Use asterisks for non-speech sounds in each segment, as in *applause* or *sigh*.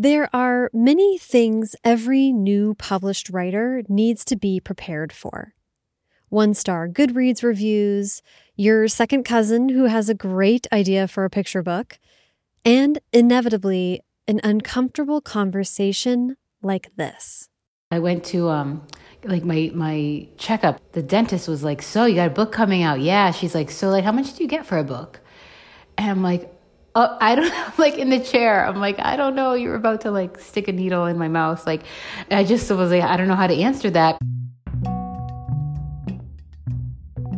There are many things every new published writer needs to be prepared for. One star Goodreads reviews, your second cousin who has a great idea for a picture book, and inevitably an uncomfortable conversation like this. I went to um like my my checkup. The dentist was like, "So, you got a book coming out?" Yeah, she's like, "So like how much do you get for a book?" And I'm like, oh, I don't *laughs* like in the chair. I'm like, I don't know. You're about to like stick a needle in my mouth. Like, I just was like, I don't know how to answer that.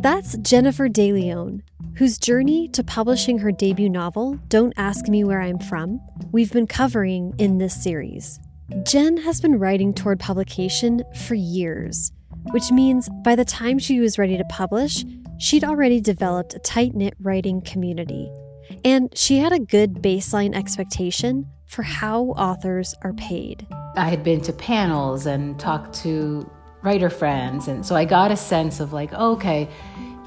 That's Jennifer de Leon, whose journey to publishing her debut novel, Don't Ask Me Where I'm From, we've been covering in this series. Jen has been writing toward publication for years, which means by the time she was ready to publish, she'd already developed a tight knit writing community and she had a good baseline expectation for how authors are paid. I had been to panels and talked to writer friends, and so I got a sense of like, okay,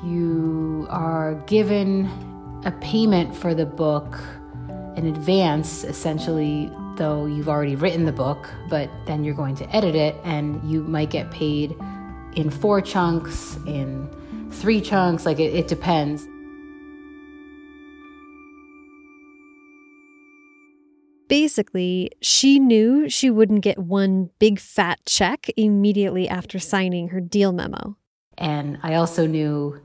you are given a payment for the book in advance, essentially, though you've already written the book, but then you're going to edit it, and you might get paid in four chunks, in three chunks, like it, it depends. Basically, she knew she wouldn't get one big fat check immediately after signing her deal memo. And I also knew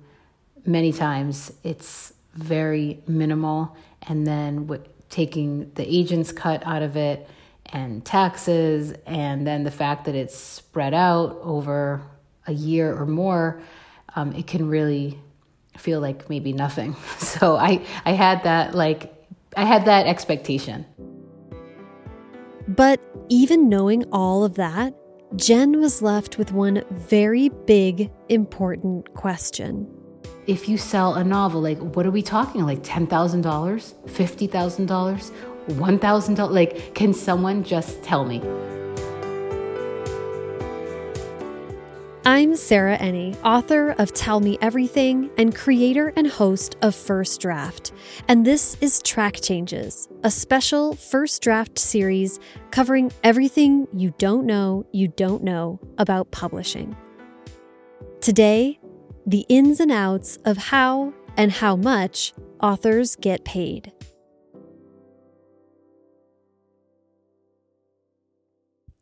many times it's very minimal. And then w- taking the agent's cut out of it and taxes, and then the fact that it's spread out over a year or more, um, it can really feel like maybe nothing. *laughs* So I, I had that like I had that expectation. But even knowing all of that, Jen was left with one very big, important question. If you sell a novel, like, what are we talking? Like $10,000, $50,000, $1,000? Like, can someone just tell me? I'm Sarah Enni, author of Tell Me Everything and creator and host of First Draft. And this is Track Changes, a special First Draft series covering everything you don't know you don't know about publishing. Today, the ins and outs of how and how much authors get paid.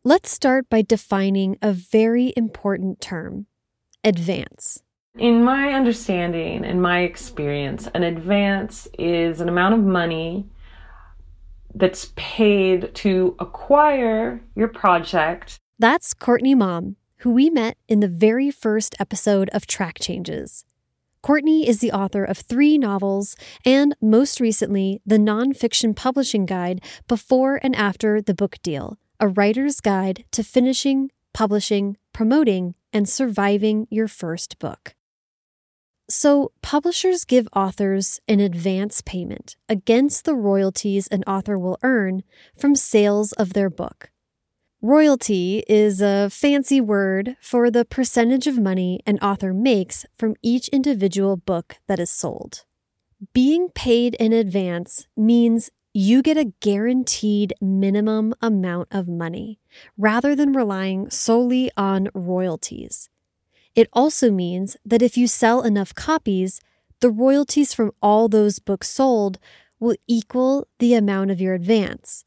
Let's start by defining a very important term advance. In my understanding and my experience, an advance is an amount of money that's paid to acquire your project. That's Courtney Maum, who we met in the very first episode of Track Changes. Courtney is the author of three novels and, most recently, the nonfiction publishing guide before and after the book deal a writer's guide to finishing, publishing, promoting, and surviving your first book. So, publishers give authors an advance payment against the royalties an author will earn from sales of their book. Royalty is a fancy word for the percentage of money an author makes from each individual book that is sold. Being paid in advance means you get a guaranteed minimum amount of money rather than relying solely on royalties. It also means that if you sell enough copies, the royalties from all those books sold will equal the amount of your advance.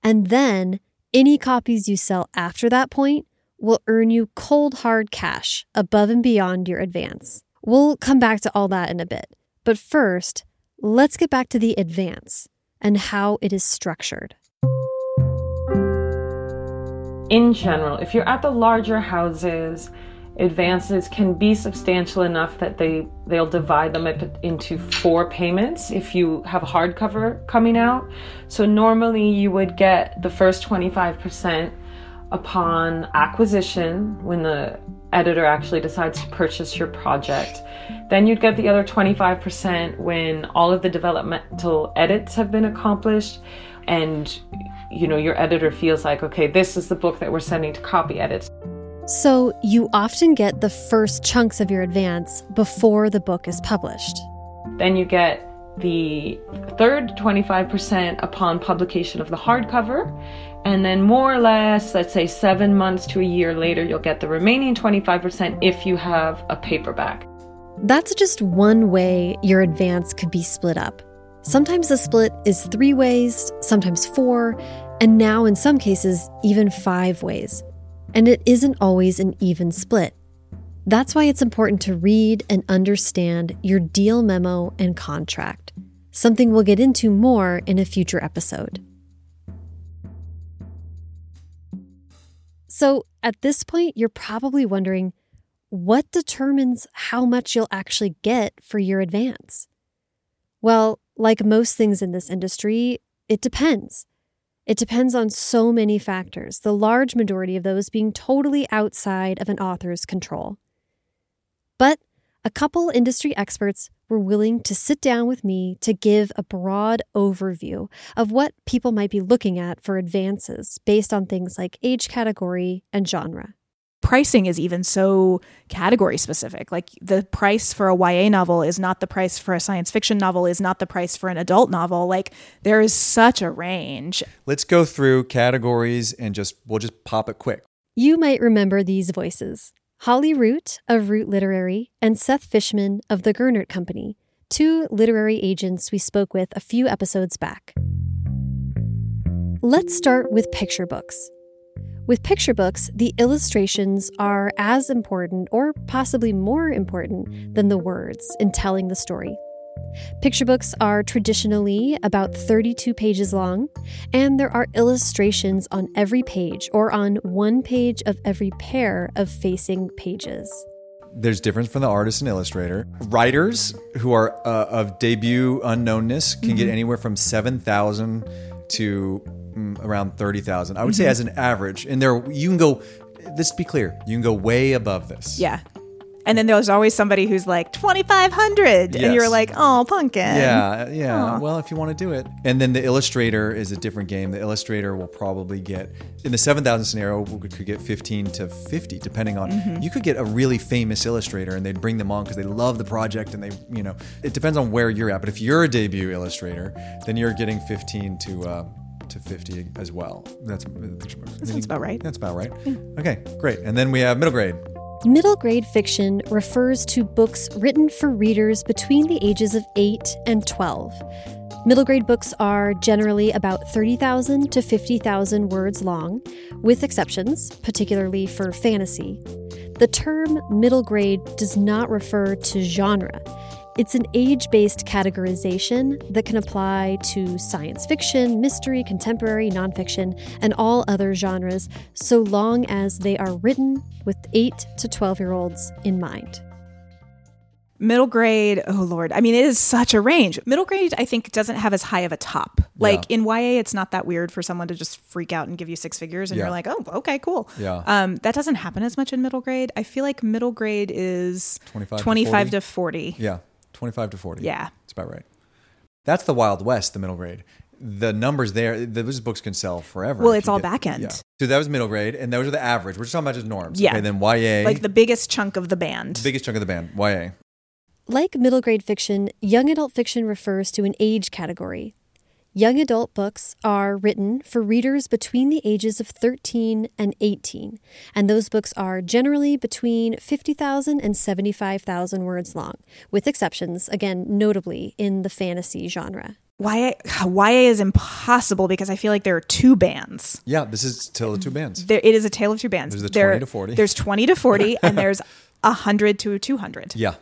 And then any copies you sell after that point will earn you cold hard cash above and beyond your advance. We'll come back to all that in a bit. But first, let's get back to the advance and how it is structured. In general, if you're at the larger houses, advances can be substantial enough that they they'll divide them into four payments if you have hardcover coming out. So normally you would get the first 25% upon acquisition when the editor actually decides to purchase your project. Then you'd get the other 25% when all of the developmental edits have been accomplished and you know your editor feels like okay this is the book that we're sending to copy edits. So you often get the first chunks of your advance before the book is published. Then you get the third 25% upon publication of the hardcover And then, more or less, let's say seven months to a year later, you'll get the remaining 25% if you have a paperback. That's just one way your advance could be split up. Sometimes the split is three ways, sometimes four, and now in some cases, even five ways. And it isn't always an even split. That's why it's important to read and understand your deal memo and contract, something we'll get into more in a future episode. So, at this point, you're probably wondering what determines how much you'll actually get for your advance? Well, like most things in this industry, it depends. It depends on so many factors, the large majority of those being totally outside of an author's control. But a couple industry experts were willing to sit down with me to give a broad overview of what people might be looking at for advances based on things like age category and genre pricing is even so category specific. Like the price for a YA novel is not the price for a science fiction novel, is not the price for an adult novel. Like there is such a range. Let's go through categories and just we'll just pop it quick. You might remember these voices. Holly Root of Root Literary and Seth Fishman of the Gernert Company, two literary agents we spoke with a few episodes back. Let's start with picture books. With picture books, the illustrations are as important or possibly more important than the words in telling the story. Picture books are traditionally about 32 pages long, and there are illustrations on every page or on one page of every pair of facing pages. There's difference from the artist and illustrator. Writers who are uh, of debut unknownness can mm-hmm. get anywhere from 7,000 to mm, around 30,000. I would mm-hmm. say as an average. And there you can go let's be clear. You can go way above this. Yeah. And then there's always somebody who's like 2500 yes. and you're like, "Oh, pumpkin." Yeah, yeah. Aww. Well, if you want to do it. And then the illustrator is a different game. The illustrator will probably get in the 7000 scenario we could get 15 to 50 depending on mm-hmm. you could get a really famous illustrator and they'd bring them on because they love the project and they, you know, it depends on where you're at. But if you're a debut illustrator, then you're getting 15 to uh, to 50 as well. That's the picture book. That sounds about right. That's about right. Yeah. Okay, great. And then we have middle grade. Middle grade fiction refers to books written for readers between the ages of 8 and 12. Middle grade books are generally about 30,000 to 50,000 words long, with exceptions, particularly for fantasy. The term middle grade does not refer to genre. It's an age based categorization that can apply to science fiction, mystery, contemporary, nonfiction, and all other genres, so long as they are written with 8 to 12 year olds in mind. Middle grade, oh Lord. I mean, it is such a range. Middle grade, I think, doesn't have as high of a top. Like yeah. in YA, it's not that weird for someone to just freak out and give you six figures and yeah. you're like, oh, okay, cool. Yeah. Um, that doesn't happen as much in middle grade. I feel like middle grade is 25, 25 to 40. to 40. Yeah. 25 to 40. Yeah. That's about right. That's the Wild West, the middle grade. The numbers there, those books can sell forever. Well, it's all get, back end. Yeah. So that was middle grade, and those are the average. We're just talking about just norms. Yeah. Okay, then YA. Like the biggest chunk of the band. The biggest chunk of the band, YA. Like middle grade fiction, young adult fiction refers to an age category. Young adult books are written for readers between the ages of 13 and 18, and those books are generally between 50,000 and 75,000 words long, with exceptions, again, notably in the fantasy genre. YA, YA is impossible because I feel like there are two bands. Yeah, this is tale of two bands. There, it is a tale of two bands. There's a 20 there, to 40. There's 20 to 40, *laughs* and there's 100 to 200. Yeah.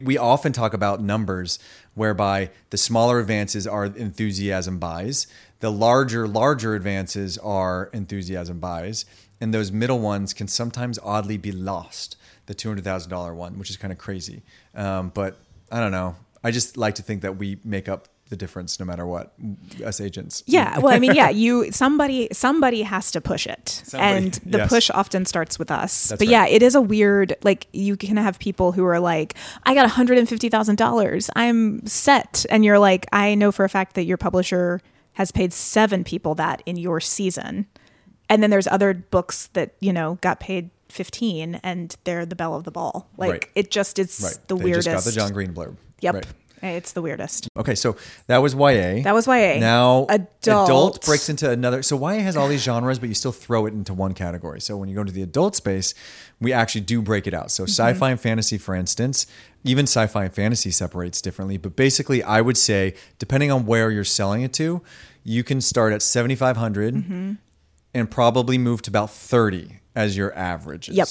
We often talk about numbers whereby the smaller advances are enthusiasm buys, the larger, larger advances are enthusiasm buys, and those middle ones can sometimes oddly be lost. The two hundred thousand dollar one, which is kind of crazy, um, but I don't know. I just like to think that we make up the difference no matter what us agents. Yeah *laughs* well i mean yeah you somebody somebody has to push it. Somebody, and the yes. push often starts with us. That's but right. yeah it is a weird like you can have people who are like i got $150000 i'm set. And you're like i know for a fact that your publisher has paid seven people that in your season. And then there's other books that you know got paid 15 and they're the bell of the ball. Like right. it just is right. the they weirdest just got the john green blurb. Yep. Right It's the weirdest. Okay, so that was YA. That was YA. Now adult, adult breaks into another. So YA has all these genres, but you still throw it into one category. So when you go into the adult space, we actually do break it out. So mm-hmm. sci-fi and fantasy, for instance, even sci-fi and fantasy separates differently. But basically, I would say depending on where you're selling it to, you can start at 7,500 mm-hmm. and probably move to about 30 as your averages. Yep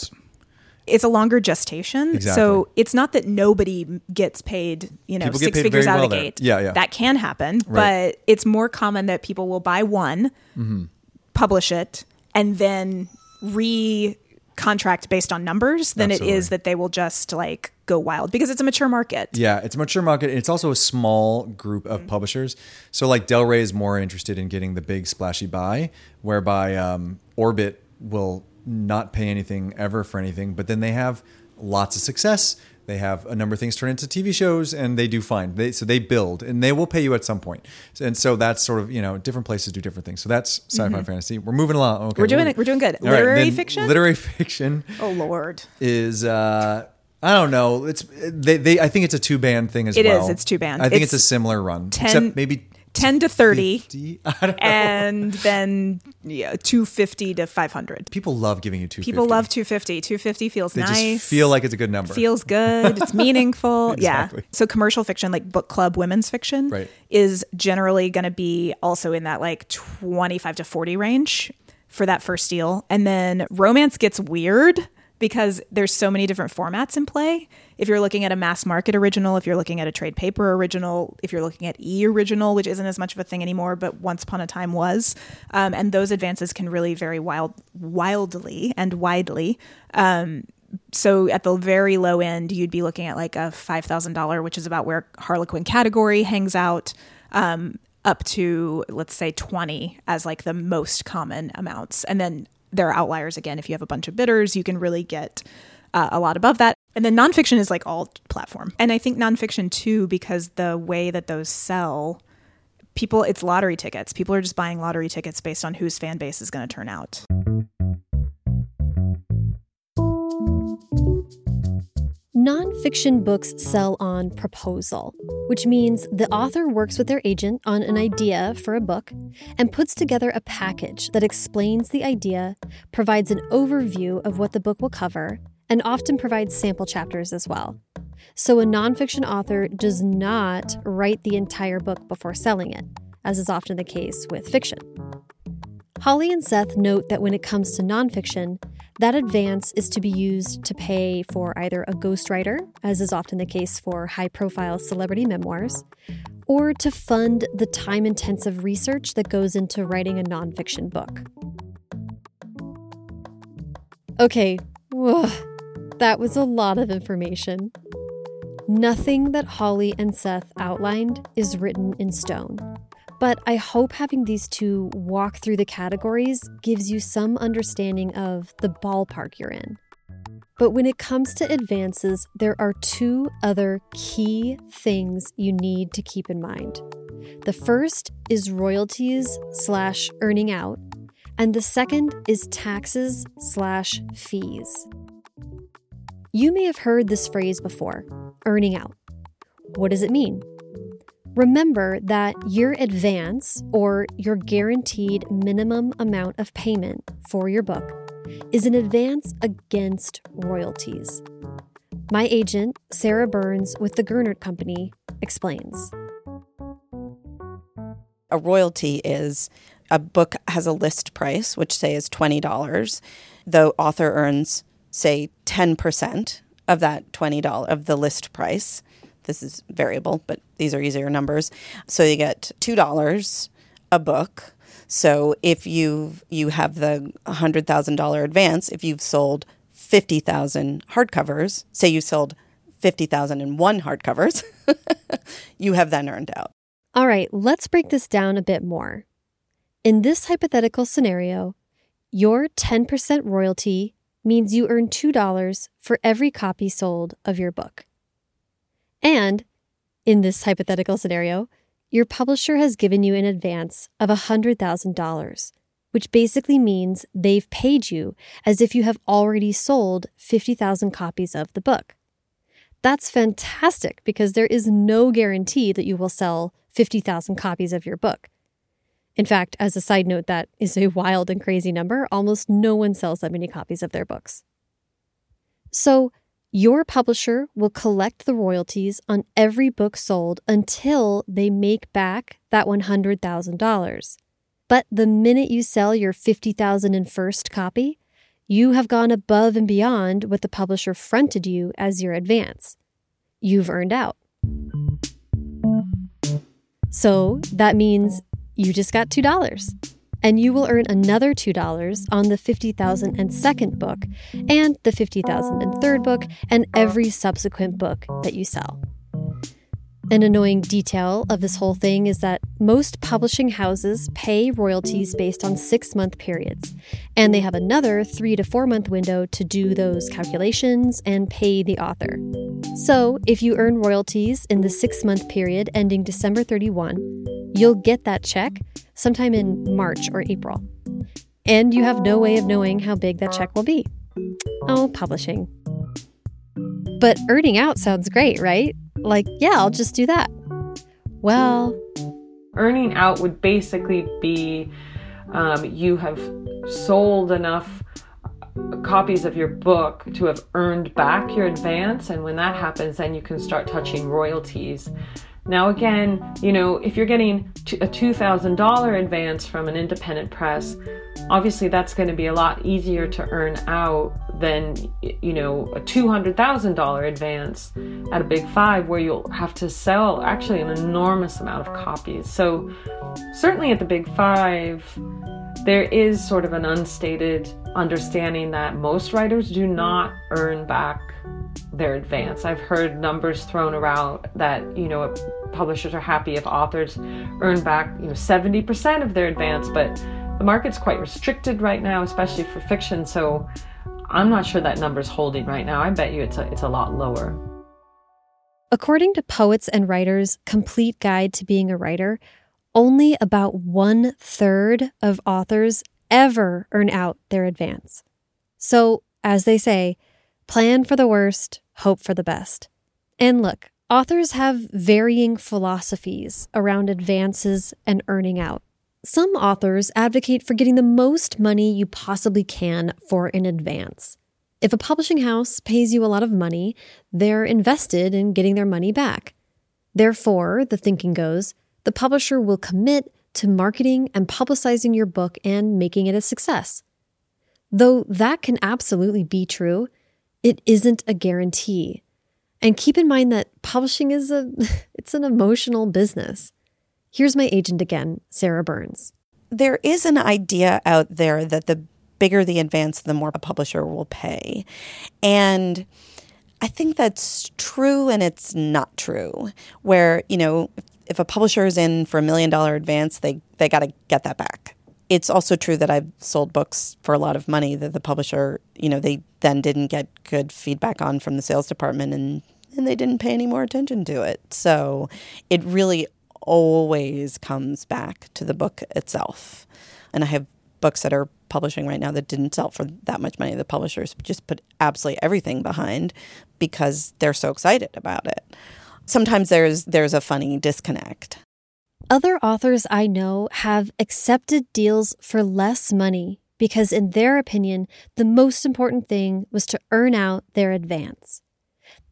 it's a longer gestation. Exactly. So it's not that nobody gets paid, you know, people six figures out well of the gate. Yeah, yeah. That can happen, right. but it's more common that people will buy one, mm-hmm. publish it, and then re contract based on numbers than Absolutely. it is that they will just like go wild because it's a mature market. Yeah, it's a mature market. And it's also a small group of mm-hmm. publishers. So like Del Rey is more interested in getting the big splashy buy, whereby um, Orbit will not pay anything ever for anything, but then they have lots of success. They have a number of things turn into TV shows, and they do fine. They, so they build, and they will pay you at some point. And so that's sort of you know different places do different things. So that's sci-fi mm-hmm. fantasy. We're moving along. Okay, we're doing it. We're doing good. Literary right, fiction. Literary *laughs* fiction. Oh Lord. Is uh, I don't know. It's they, they. I think it's a two band thing as it well. It is. It's two band. I think it's, it's a similar run, 10, except maybe 10 to 30 *laughs* and then yeah 250 to 500 people love giving you 250 people love 250 250 feels they nice. just feel like it's a good number. Feels *laughs* good. It's meaningful. *laughs* Exactly. yeah so commercial fiction like book club women's fiction right. is generally going to be also in that like 25 to 40 range for that first deal. And then romance gets weird because there's so many different formats in play. If you're looking at a mass market original, if you're looking at a trade paper original, if you're looking at e original, which isn't as much of a thing anymore, but once upon a time was, um, and those advances can really vary wild, wildly and widely. Um, so at the very low end, you'd be looking at like a five thousand dollar, which is about where Harlequin category hangs out. Um, up to let's say 20 as like the most common amounts and then there are outliers again. If you have a bunch of bidders, you can really get uh, a lot above that. And then nonfiction is like all platform. And I think nonfiction too, because the way that those sell, people, it's lottery tickets. People are just buying lottery tickets based on whose fan base is going to turn out. Nonfiction books sell on proposal, which means the author works with their agent on an idea for a book and puts together a package that explains the idea, provides an overview of what the book will cover, and often provides sample chapters as well. So a nonfiction author does not write the entire book before selling it, as is often the case with fiction. Holly and Seth note that when it comes to nonfiction, that advance is to be used to pay for either a ghostwriter, as is often the case for high profile celebrity memoirs, or to fund the time intensive research that goes into writing a nonfiction book. Okay, that was a lot of information. Nothing that Holly and Seth outlined is written in stone. But I hope having these two walk through the categories gives you some understanding of the ballpark you're in. But when it comes to advances, there are two other key things you need to keep in mind. The first is royalties slash earning out, and the second is taxes slash fees. You may have heard this phrase before earning out. What does it mean? Remember that your advance or your guaranteed minimum amount of payment for your book is an advance against royalties. My agent, Sarah Burnes with the Gernert Company, explains. A royalty is a book has a list price, which say is $20. The author earns, say, 10% of that $20 of the list price. This is variable, but these are easier numbers. So you get $2 a book. So if you you have the $100,000 advance, if you've sold 50,000 hardcovers, say you sold 50,001 hardcovers, *laughs* you have then earned out. All right, let's break this down a bit more. In this hypothetical scenario, your 10% royalty means you earn $2 for every copy sold of your book. And in this hypothetical scenario, your publisher has given you an advance of $100,000, which basically means they've paid you as if you have already sold 50,000 copies of the book. That's fantastic because there is no guarantee that you will sell 50,000 copies of your book. In fact, as a side note, that is a wild and crazy number. Almost no one sells that many copies of their books. So, your publisher will collect the royalties on every book sold until they make back that $100,000. But the minute you sell your 50,000 and first copy, you have gone above and beyond what the publisher fronted you as your advance. You've earned out. So that means you just got $2 and you will earn another $2 on the 50,002nd book and the 50,003rd book and every subsequent book that you sell. An annoying detail of this whole thing is that most publishing houses pay royalties based on six month periods, and they have another three to four month window to do those calculations and pay the author. So, if you earn royalties in the six month period ending December 31, you'll get that check sometime in March or April. And you have no way of knowing how big that check will be. Oh, publishing. But earning out sounds great, right? Like, yeah, I'll just do that. Well, earning out would basically be um, you have sold enough copies of your book to have earned back your advance. And when that happens, then you can start touching royalties. Now, again, you know, if you're getting a $2,000 advance from an independent press, obviously that's going to be a lot easier to earn out than, you know, a $200,000 advance at a big five where you'll have to sell actually an enormous amount of copies. So, certainly at the big five, there is sort of an unstated understanding that most writers do not earn back their advance. I've heard numbers thrown around that, you know, publishers are happy if authors earn back, you know, 70% of their advance, but the market's quite restricted right now, especially for fiction, so I'm not sure that number's holding right now. I bet you it's a, it's a lot lower. According to Poets and Writers' Complete Guide to Being a Writer, only about one third of authors ever earn out their advance. So, as they say, plan for the worst, hope for the best. And look, authors have varying philosophies around advances and earning out. Some authors advocate for getting the most money you possibly can for an advance. If a publishing house pays you a lot of money, they're invested in getting their money back. Therefore, the thinking goes, the publisher will commit to marketing and publicizing your book and making it a success. Though that can absolutely be true, it isn't a guarantee. And keep in mind that publishing is a *laughs* it's an emotional business. Here's my agent again, Sarah Burnes. There is an idea out there that the bigger the advance, the more a publisher will pay. And I think that's true and it's not true. Where, you know, if a publisher is in for a million dollar advance, they they got to get that back it's also true that I've sold books for a lot of money that the publisher, you know, they then didn't get good feedback on from the sales department and and they didn't pay any more attention to it. So it really always comes back to the book itself. And I have books that are publishing right now that didn't sell for that much money. The publishers just put absolutely everything behind because they're so excited about it. Sometimes there's there's a funny disconnect. Other authors I know have accepted deals for less money because, in their opinion, the most important thing was to earn out their advance.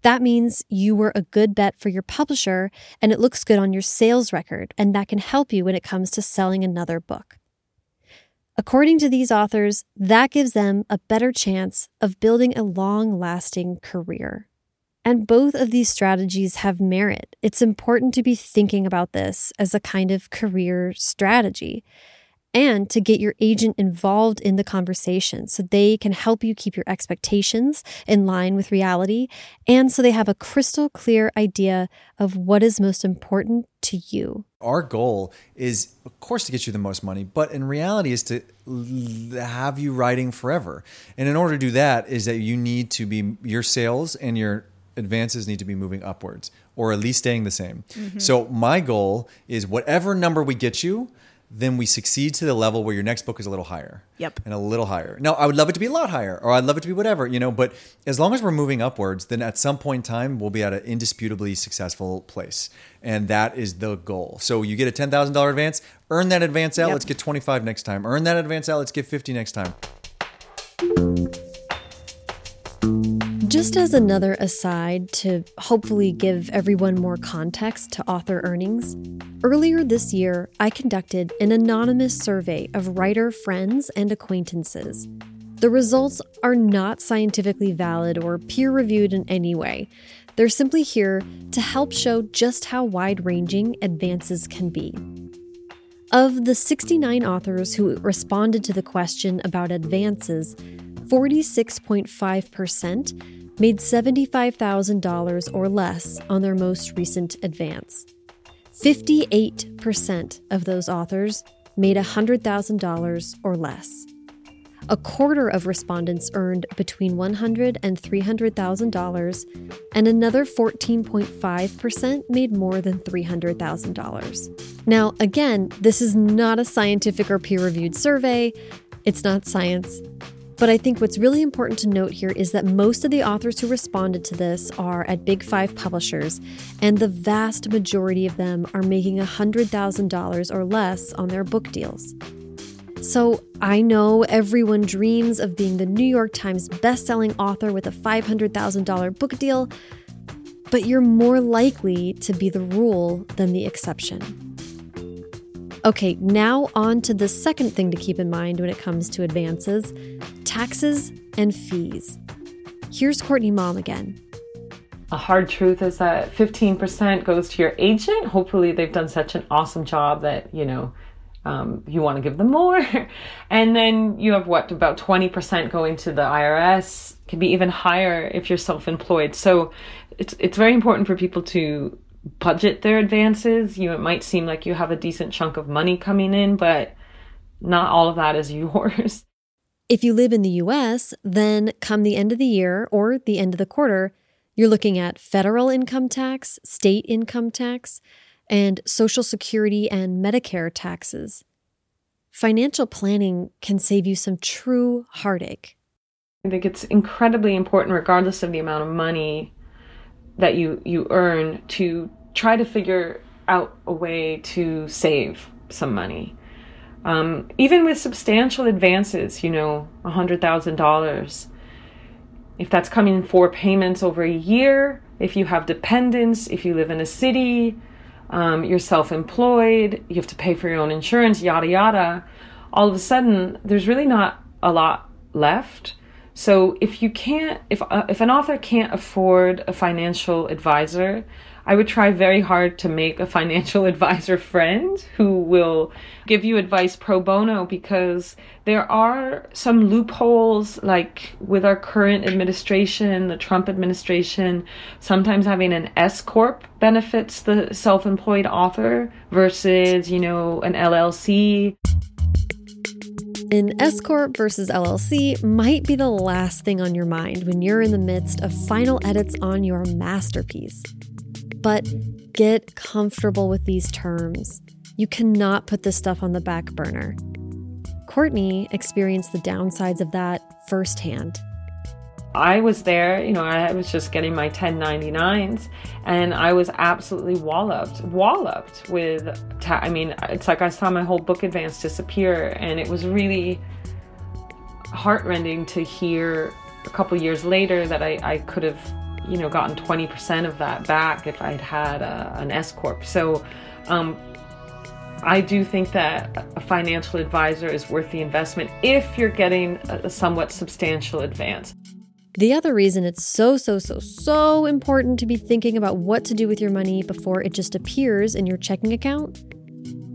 That means you were a good bet for your publisher and it looks good on your sales record, and that can help you when it comes to selling another book. According to these authors, that gives them a better chance of building a long lasting career. And both of these strategies have merit. It's important to be thinking about this as a kind of career strategy and to get your agent involved in the conversation so they can help you keep your expectations in line with reality and so they have a crystal clear idea of what is most important to you. Our goal is, of course, to get you the most money, but in reality, is to have you writing forever. And in order to do that, is that you need to be your sales and your advances need to be moving upwards or at least staying the same. Mm-hmm. So my goal is whatever number we get you, then we succeed to the level where your next book is a little higher. Yep. And a little higher. Now, I would love it to be a lot higher, or I'd love it to be whatever, you know, but as long as we're moving upwards, then at some point in time, we'll be at an indisputably successful place. And that is the goal. So you get a $10,000 advance, earn that advance out, yep. let's get 25 next time. Earn that advance out, let's get 50 next time. Just as another aside to hopefully give everyone more context to author earnings, earlier this year I conducted an anonymous survey of writer friends and acquaintances. The results are not scientifically valid or peer reviewed in any way. They're simply here to help show just how wide ranging advances can be. Of the 69 authors who responded to the question about advances, 46.5% made $75,000 or less on their most recent advance. 58% of those authors made $100,000 or less. A quarter of respondents earned between $100,000 and $300,000, and another 14.5% made more than $300,000. Now, again, this is not a scientific or peer reviewed survey, it's not science. But I think what's really important to note here is that most of the authors who responded to this are at Big Five publishers, and the vast majority of them are making $100,000 or less on their book deals. So I know everyone dreams of being the New York Times bestselling author with a $500,000 book deal, but you're more likely to be the rule than the exception. Okay, now on to the second thing to keep in mind when it comes to advances taxes and fees. Here's Courtney Maum again. A hard truth is that 15% goes to your agent. Hopefully, they've done such an awesome job that, you know, um, you want to give them more. *laughs* and then you have what, about 20% going to the IRS, can be even higher if you're self employed. So it's, it's very important for people to budget their advances. You know, it might seem like you have a decent chunk of money coming in, but not all of that is *laughs* yours. If you live in the US, then come the end of the year or the end of the quarter, you're looking at federal income tax, state income tax, and Social Security and Medicare taxes. Financial planning can save you some true heartache. I think it's incredibly important, regardless of the amount of money that you you earn to try to figure out a way to save some money. Um, even with substantial advances, you know, $100,000, if that's coming in four payments over a year, if you have dependents, if you live in a city, um, you're self employed, you have to pay for your own insurance, yada, yada, all of a sudden, there's really not a lot left. So if you can't, if uh, if an author can't afford a financial advisor, I would try very hard to make a financial *laughs* advisor friend who will give you advice pro bono because there are some loopholes like with our current administration, the Trump administration, sometimes having an S corp benefits the self-employed author versus, you know, an LLC. An S Corp versus LLC might be the last thing on your mind when you're in the midst of final edits on your masterpiece. But get comfortable with these terms. You cannot put this stuff on the back burner. Courtney experienced the downsides of that firsthand. I was there, you know, I was just getting my 1099s and I was absolutely walloped, walloped with, ta- I mean, it's like I saw my whole book advance disappear and it was really heartrending to hear a couple years later that I, I could have, you know, gotten 20% of that back if I'd had a, an S Corp. So, um, I do think that a financial advisor is worth the investment if you're getting a somewhat substantial advance. The other reason it's so, so, so, so important to be thinking about what to do with your money before it just appears in your checking account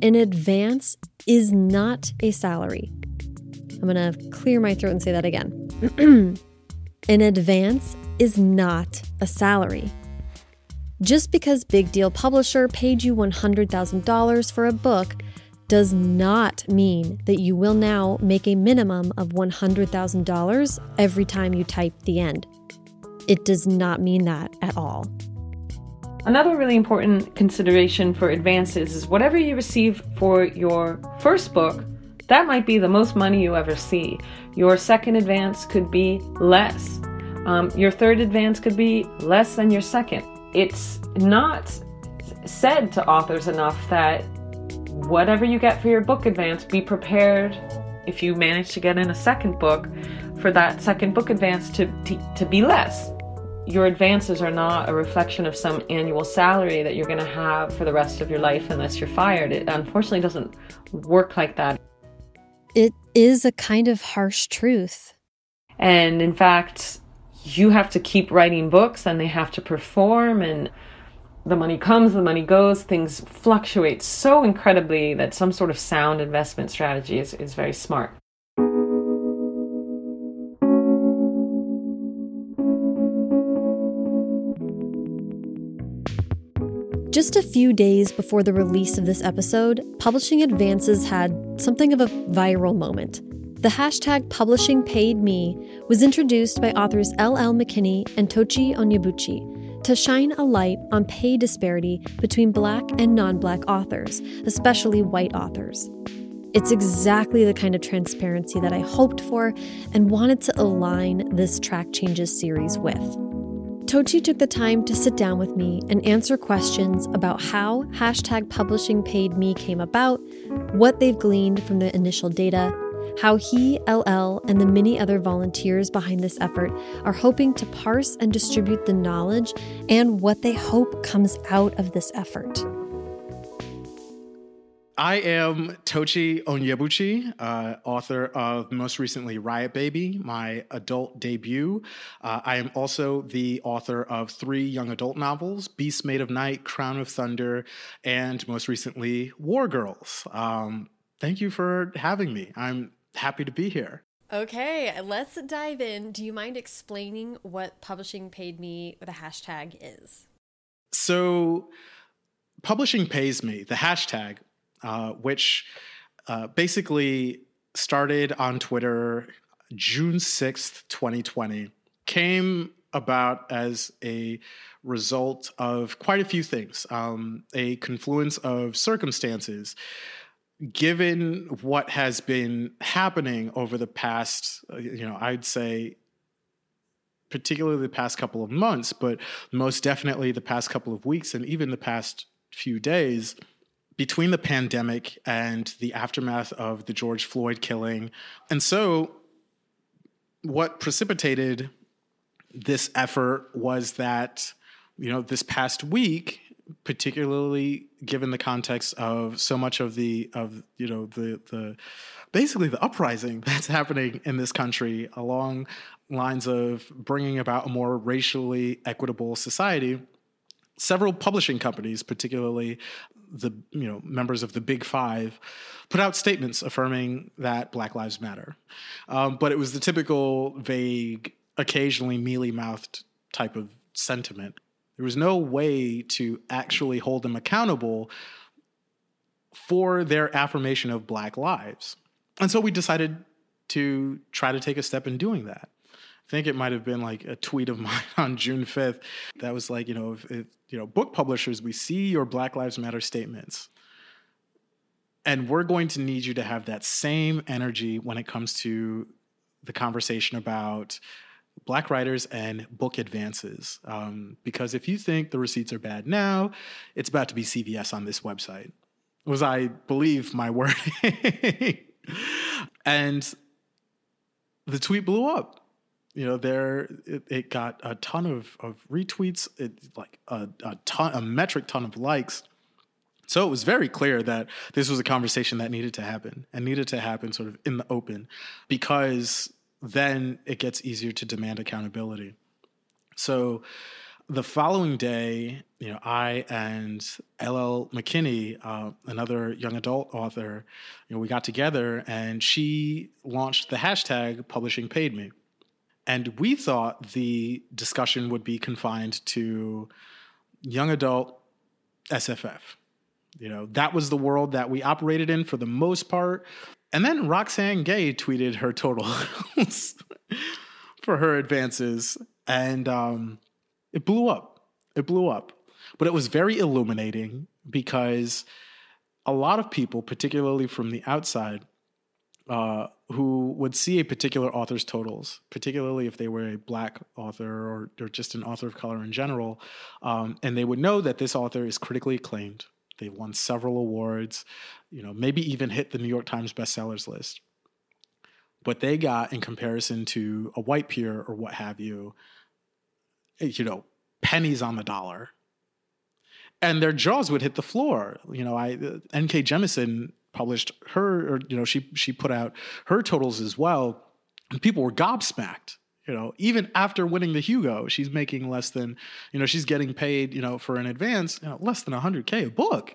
an advance is not a salary. I'm going to clear my throat and say that again. *clears throat* an advance is not a salary. Just because Big Deal Publisher paid you $100,000 for a book does not mean that you will now make a minimum of $100,000 every time you type the end. It does not mean that at all. Another really important consideration for advances is whatever you receive for your first book, that might be the most money you ever see. Your second advance could be less. Um, your third advance could be less than your second. It's not said to authors enough that whatever you get for your book advance, be prepared if you manage to get in a second book for that second book advance to, to, to be less. Your advances are not a reflection of some annual salary that you're going to have for the rest of your life unless you're fired. It unfortunately doesn't work like that. It is a kind of harsh truth. And in fact, you have to keep writing books and they have to perform and the money comes, the money goes, things fluctuate so incredibly that some sort of sound investment strategy is, is very smart. Just a few days before the release of this episode, Publishing Advances had something of a viral moment. The hashtag Publishing Paid Me was introduced by authors L.L. McKinney and Tochi Onyebuchi to shine a light on pay disparity between Black and non Black authors, especially white authors. It's exactly the kind of transparency that I hoped for and wanted to align this Track Changes series with. Tochi took the time to sit down with me and answer questions about how hashtag publishing paid me came about, what they've gleaned from the initial data, how he, LL, and the many other volunteers behind this effort are hoping to parse and distribute the knowledge and what they hope comes out of this effort. I am Tochi Onyebuchi, uh, author of most recently Riot Baby, my adult debut. Uh, I am also the author of three young adult novels Beast Made of Night, Crown of Thunder, and most recently War Girls. Um, thank you for having me. I'm happy to be here. Okay, let's dive in. Do you mind explaining what Publishing Paid Me, the hashtag is? So, Publishing Pays Me, the hashtag, uh, which uh, basically started on Twitter June 6th, 2020, came about as a result of quite a few things, um, a confluence of circumstances given what has been happening over the past, uh, you know, I'd say particularly the past couple of months, but most definitely the past couple of weeks and even the past few days between the pandemic and the aftermath of the George Floyd killing. And so, what precipitated this effort was that, you know, this past week, particularly given the context of so much of the of you know the the basically the uprising *laughs* that's happening in this country along lines of bringing about a more racially equitable society. Several publishing companies particularly the you know members of the big five put out statements affirming that black lives matter. Um, but it was the typical vague occasionally mealy mouthed type of sentiment there was no way to actually hold them accountable for their affirmation of Black lives. And so we decided to try to take a step in doing that. I think it might have been like a tweet of *laughs* mine on June 5th that was like, you know, if, if, you know, book publishers, we see your Black Lives Matter statements. And we're going to need you to have that same energy when it comes to the conversation about black writers and book advances. Um, because if you think the receipts are bad now, it's about to be CVS on this website. Was I believe my *laughs* wording? and the tweet blew up. You know, there it, it got a ton of, of retweets, it like a, a ton, a metric ton of likes. So it was very clear that this was a conversation that needed to happen and needed to happen sort of in the open because then it gets easier to demand accountability. So the following day, you know, I and LL McKinney, uh, another young adult author, you know, we got together and she launched the hashtag Publishing Paid Me. And we thought the discussion would be confined to young adult SFF. You know, that was the world that we operated in for the most part. And then Roxane Gay tweeted her totals *laughs* for her advances, and um, it blew up. It blew up. But it was very illuminating because a lot of people, particularly from the outside, uh, who would see a particular author's totals, particularly if they were a black author or, or just an author of color in general, um, and they would know that this author is critically acclaimed. They've won several awards, you know, maybe even hit the New York Times bestsellers list. But they got, in comparison to a white peer or what have you, eh, you know, pennies on the dollar. And their jaws would hit the floor. You know, I uh, N.K. Jemison published her, or you know, she she put out her totals as well, and people were gobsmacked. You know, even after winning the Hugo, she's making less than, you know, she's getting paid, you know, for an advance, you know, less than 100k a book,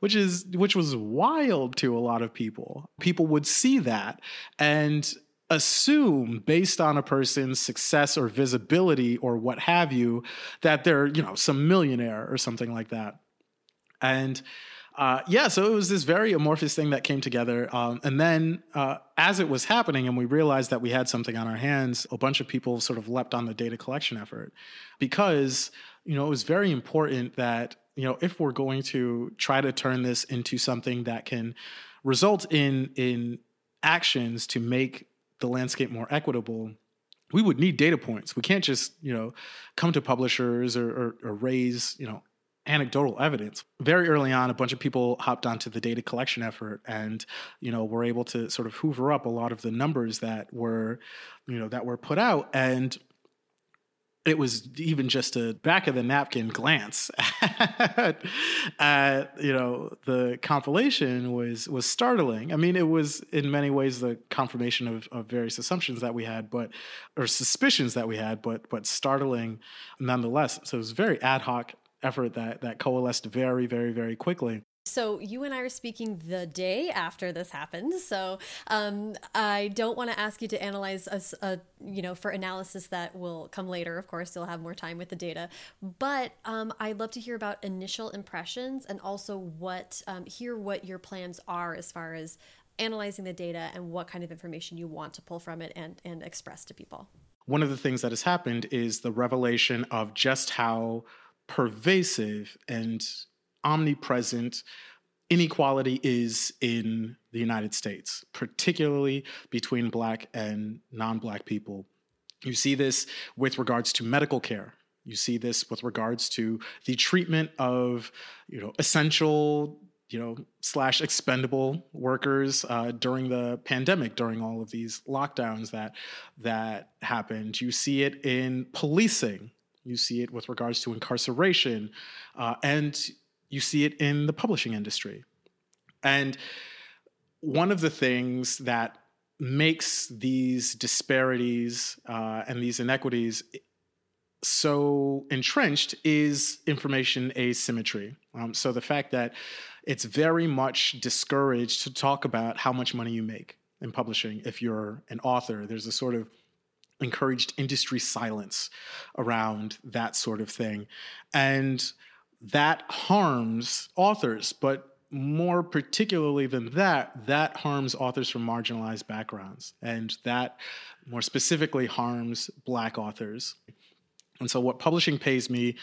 which is which was wild to a lot of people. People would see that and assume based on a person's success or visibility or what have you that they're, you know, some millionaire or something like that. And uh, yeah, so it was this very amorphous thing that came together. Um, and then uh, as it was happening and we realized that we had something on our hands, a bunch of people sort of leapt on the data collection effort because, you know, it was very important that, you know, if we're going to try to turn this into something that can result in, in actions to make the landscape more equitable, we would need data points. We can't just, you know, come to publishers or, or, or raise, you know, anecdotal evidence. Very early on, a bunch of people hopped onto the data collection effort, and you know were able to sort of hoover up a lot of the numbers that were, you know, that were put out, and it was even just a back of the napkin glance *laughs* at, at, you know the compilation was was startling. I mean, it was in many ways the confirmation of, of various assumptions that we had, but or suspicions that we had, but but startling nonetheless. So it was very ad hoc effort that that coalesced very, very, very quickly. So you and I are speaking the day after this happened. So um, I don't want to ask you to analyze us, uh, you know, for analysis that will come later. Of course, you'll have more time with the data. But um, I'd love to hear about initial impressions and also what um, hear what your plans are as far as analyzing the data and what kind of information you want to pull from it and and express to people. One of the things that has happened is the revelation of just how pervasive and omnipresent inequality is in the United States, particularly between Black and non Black people. You see this with regards to medical care. You see this with regards to the treatment of, you know, essential, you know, slash expendable workers uh, during the pandemic, during all of these lockdowns that that happened. You see it in policing. You see it with regards to incarceration, uh, and you see it in the publishing industry. And one of the things that makes these disparities uh, and these inequities so entrenched is information asymmetry. Um, so the fact that it's very much discouraged to talk about how much money you make in publishing if you're an author. There's a sort of encouraged industry silence around that sort of thing. And that harms authors, but more particularly than that, that harms authors from marginalized backgrounds. And that more specifically harms Black authors. And so, what publishing pays me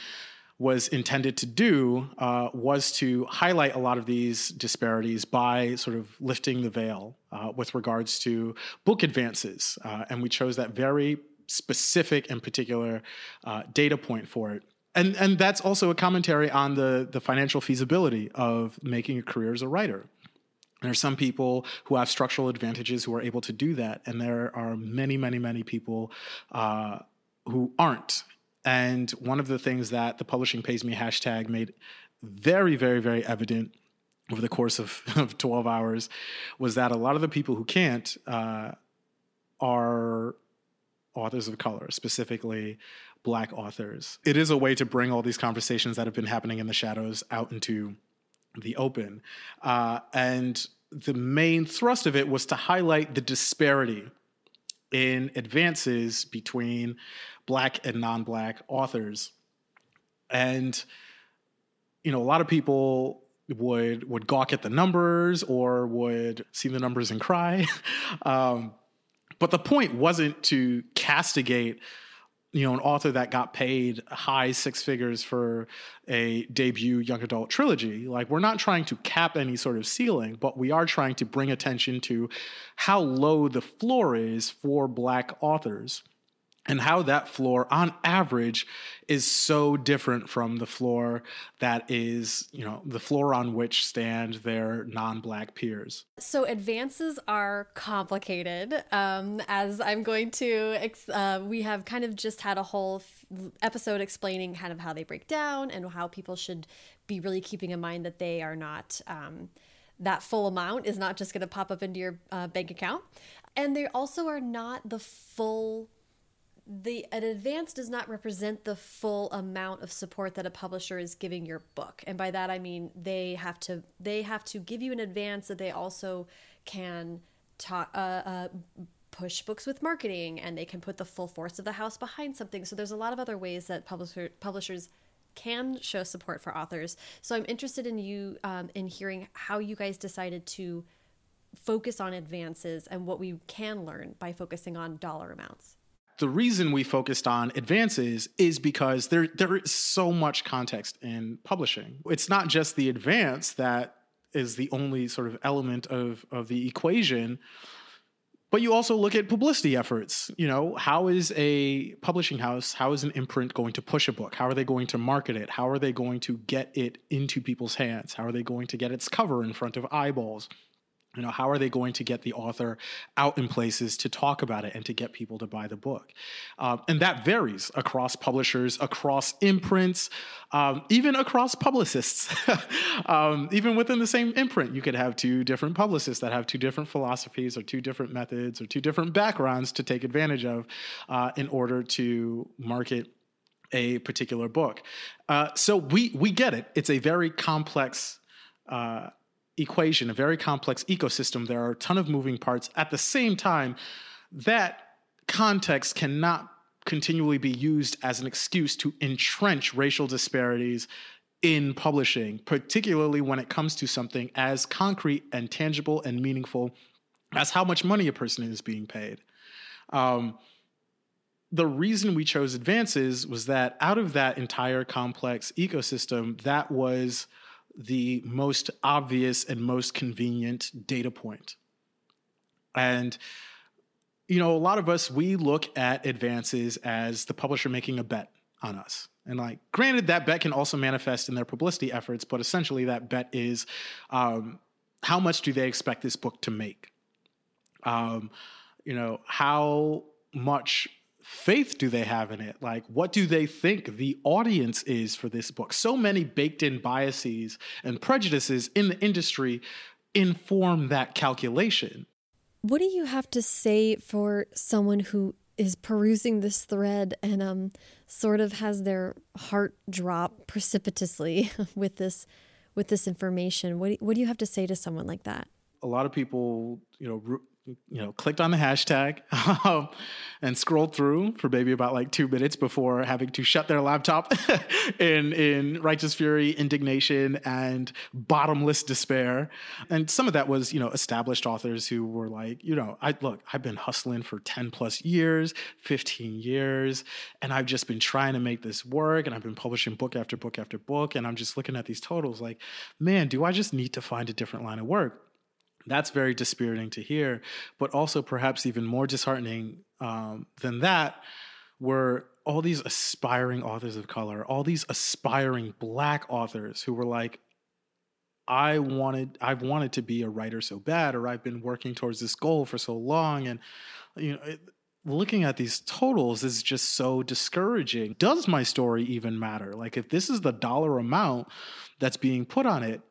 was intended to do uh, was to highlight a lot of these disparities by sort of lifting the veil uh, with regards to book advances. Uh, and we chose that very specific and particular uh, data point for it. And, and that's also a commentary on the, the financial feasibility of making a career as a writer. There are some people who have structural advantages who are able to do that, and there are many, many, many people uh, who aren't. And one of the things that the Publishing Pays Me hashtag made very, very, very evident over the course of, *laughs* of 12 hours was that a lot of the people who can't uh, are authors of color, specifically black authors. It is a way to bring all these conversations that have been happening in the shadows out into the open. Uh, and the main thrust of it was to highlight the disparity in advances between black and non-black authors. And you know a lot of people would would gawk at the numbers or would see the numbers and cry. *laughs* Um, but the point wasn't to castigate you know, an author that got paid high six figures for a debut young adult trilogy. Like, we're not trying to cap any sort of ceiling, but we are trying to bring attention to how low the floor is for Black authors and how that floor on average is so different from the floor that is you know the floor on which stand their non-black peers. So advances are complicated. Um, as i'm going to ex- uh, we have kind of just had a whole f- episode explaining kind of how they break down and how people should be really keeping in mind that they are not um, that full amount is not just going to pop up into your uh, bank account. And they also are not the full the an advance does not represent the full amount of support that a publisher is giving your book. And by that i mean they have to they have to give you an advance that they also can uh, uh, push books with marketing and they can put the full force of the house behind something. So there's a lot of other ways that publisher publishers can show support for authors. So i'm interested in you um, in hearing how you guys decided to focus on advances and what we can learn by focusing on dollar amounts the reason we focused on advances is because there there is so much context in publishing. It's not just the advance that is the only sort of element of of the equation. But you also look at publicity efforts. You know, how is a publishing house, how is an imprint going to push a book? How are they going to market it? How are they going to get it into people's hands? How are they going to get its cover in front of eyeballs? You know how are they going to get the author out in places to talk about it and to get people to buy the book? Um, and that varies across publishers across imprints um, even across publicists. *laughs* Um, even within the same imprint you could have two different publicists that have two different philosophies or two different methods or two different backgrounds to take advantage of uh, in order to market a particular book. Uh, so we we get it. It's a very complex uh, equation, a very complex ecosystem. There are a ton of moving parts. At the same time, that context cannot continually be used as an excuse to entrench racial disparities in publishing, particularly when it comes to something as concrete and tangible and meaningful as how much money a person is being paid. Um, the reason we chose advances was that out of that entire complex ecosystem, that was the most obvious and most convenient data point. And, you know, a lot of us, we look at advances as the publisher making a bet on us. And like, granted, that bet can also manifest in their publicity efforts, but essentially that bet is um, how much do they expect this book to make? Um, you know, how much faith do they have in it? Like, what do they think the audience is for this book? So many baked in biases and prejudices in the industry inform that calculation. What do you have to say for someone who is perusing this thread and um sort of has their heart drop precipitously *laughs* with this with this information? What do, what do you have to say to someone like that? A lot of people, you know, you know, clicked on the hashtag *laughs* um, and scrolled through for maybe about like two minutes before having to shut their laptop *laughs* in in righteous fury, indignation, and bottomless despair. And some of that was, you know, established authors who were like, you know, I look, I've been hustling for 10 plus years, 15 years, and I've just been trying to make this work and I've been publishing book after book after book. And I'm just looking at these totals like, man, do I just need to find a different line of work? That's very dispiriting to hear. But also, perhaps even more disheartening um, than that, were all these aspiring authors of color, all these aspiring black authors who were like, I wanted I've wanted to be a writer so bad, or I've been working towards this goal for so long, and you know. It, looking at these totals is just so discouraging. Does my story even matter? Like, if this is the dollar amount that's being put on it,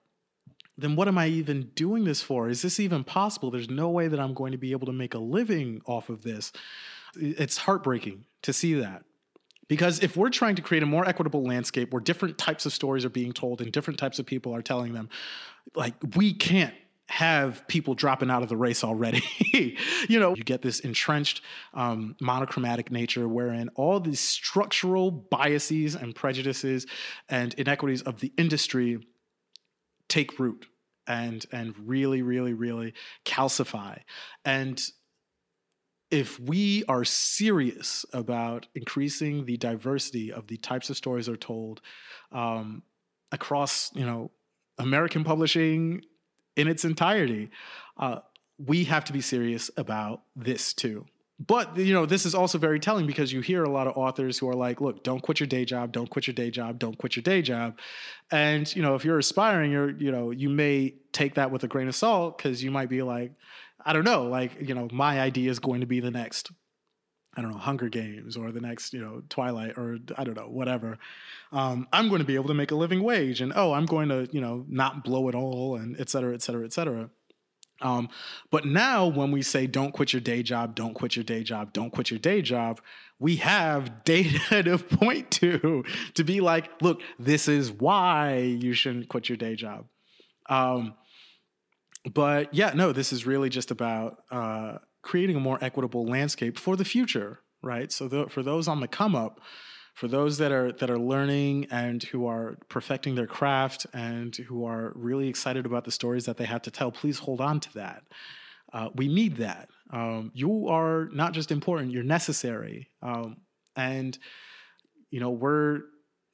then what am I even doing this for? Is this even possible? There's no way that I'm going to be able to make a living off of this. It's heartbreaking to see that. Because if we're trying to create a more equitable landscape where different types of stories are being told and different types of people are telling them, like, we can't have people dropping out of the race already. *laughs* you know, you get this entrenched um, monochromatic nature wherein all these structural biases and prejudices and inequities of the industry take root and and really really really calcify and if we are serious about increasing the diversity of the types of stories that are told um, across, you know, American publishing in its entirety, uh, we have to be serious about this too. But you know, this is also very telling because you hear a lot of authors who are like, "Look, don't quit your day job, don't quit your day job, don't quit your day job." And you know, if you're aspiring, you're you know, you may take that with a grain of salt because you might be like, I don't know, like you know, my idea is going to be the next I don't know, Hunger Games or the next, you know, Twilight or I don't know, whatever. Um, I'm going to be able to make a living wage and oh, I'm going to, you know, not blow it all and et cetera, et cetera, et cetera. Um, but now, when we say don't quit your day job, don't quit your day job, don't quit your day job, we have *laughs* data to point to to be like, look, this is why you shouldn't quit your day job. Um, but yeah, no, this is really just about uh, creating a more equitable landscape for the future, right? So, the, for those on the come up, for those that are that are learning and who are perfecting their craft and who are really excited about the stories that they have to tell, please hold on to that. Uh, we need that. Um, you are not just important; you're necessary. Um, and you know we're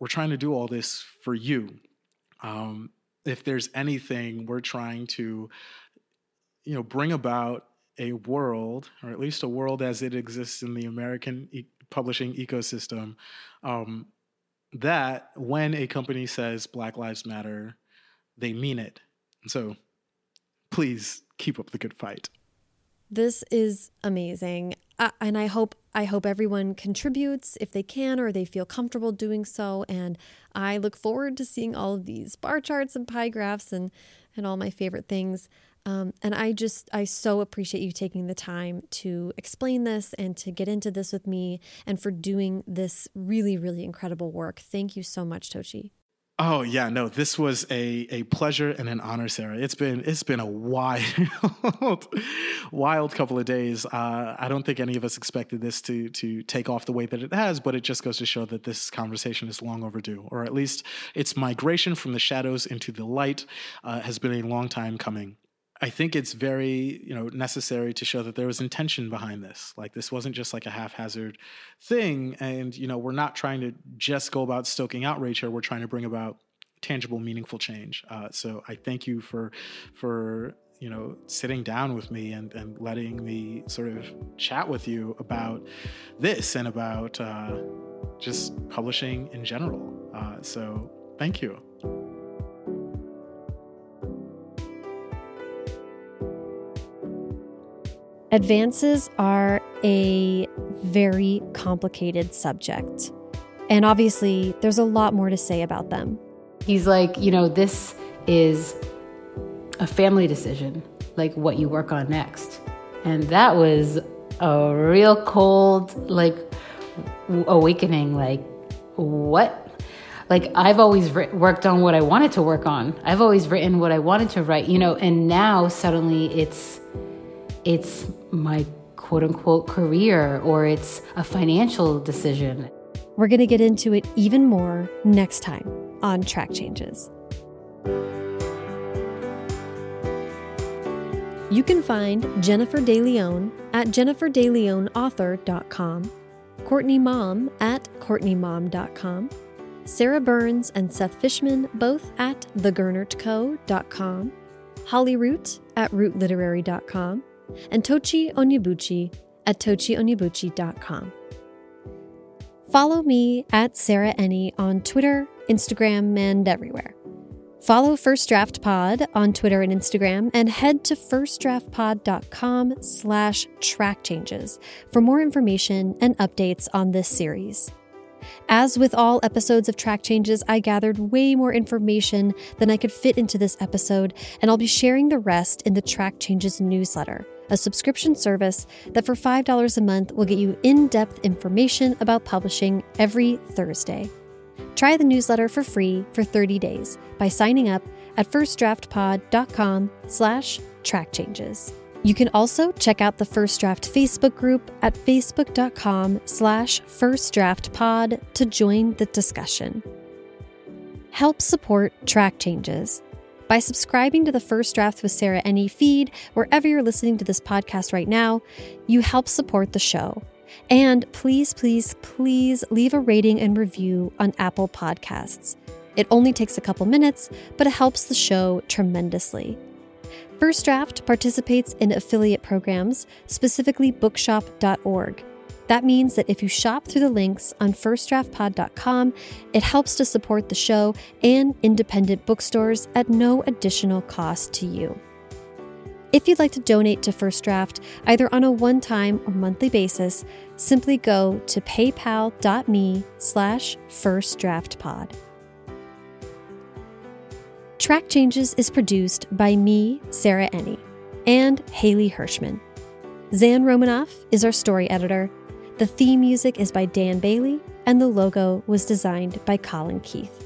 we're trying to do all this for you. Um, if there's anything we're trying to, you know, bring about a world, or at least a world as it exists in the American publishing ecosystem, um, that when a company says Black Lives Matter, they mean it. So please keep up the good fight. This is amazing. Uh, and I hope I hope everyone contributes if they can or they feel comfortable doing so and I look forward to seeing all of these bar charts and pie graphs and and all my favorite things. Um, and I just, I so appreciate you taking the time to explain this and to get into this with me and for doing this really, really incredible work. Thank you so much, Tochi. Oh yeah, no, this was a a pleasure and an honor, Sarah. It's been it's been a wild, *laughs* wild couple of days. Uh, I don't think any of us expected this to to take off the way that it has, but it just goes to show that this conversation is long overdue, or at least its migration from the shadows into the light uh, has been a long time coming. I think it's very, you know, necessary to show that there was intention behind this. Like this wasn't just like a haphazard thing. And, you know, we're not trying to just go about stoking outrage here. We're trying to bring about tangible, meaningful change. Uh, so I thank you for for you know sitting down with me and, and letting me sort of chat with you about this and about uh, just publishing in general. Uh, so thank you. Advances are a very complicated subject. And obviously, there's a lot more to say about them. He's like, you know, this is a family decision, like what you work on next. And that was a real cold, like, awakening. Like, what? Like, I've always worked on what I wanted to work on. I've always written what I wanted to write, you know, and now suddenly it's it's my quote unquote career or it's a financial decision. We're going to get into it even more next time on Track Changes. You can find Jennifer de Leon at jenniferdeleonauthor.com, Courtney Maum at courtneymaum.com, Sarah Burnes and Seth Fishman both at thegernertco.com, Holly Root at rootliterary.com, and Tochi Onyebuchi at tochionyebuchi.com. Follow me at Sarah Enni on Twitter, Instagram, and everywhere. Follow First Draft Pod on Twitter and Instagram, and head to firstdraftpod.com slash track changes for more information and updates on this series. As with all episodes of Track Changes, I gathered way more information than I could fit into this episode, and I'll be sharing the rest in the Track Changes newsletter a subscription service that for $5 a month will get you in-depth information about publishing every Thursday. Try the newsletter for free for 30 days by signing up at firstdraftpod.com slash track changes. You can also check out the First Draft Facebook group at facebook.com slash firstdraftpod to join the discussion. Help support Track Changes By subscribing to the First Draft with Sarah Enni feed, wherever you're listening to this podcast right now, you help support the show. And please, please, please leave a rating and review on Apple Podcasts. It only takes a couple minutes, but it helps the show tremendously. First Draft participates in affiliate programs, specifically bookshop.org. That means that if you shop through the links on firstdraftpod.com, it helps to support the show and independent bookstores at no additional cost to you. If you'd like to donate to First Draft, either on a one-time or monthly basis, simply go to paypal.me slash firstdraftpod. Track Changes is produced by me, Sarah Enni, and Haley Hirschman. Zan Romanoff is our story editor. The theme music is by Dan Bailey, and the logo was designed by Colin Keith.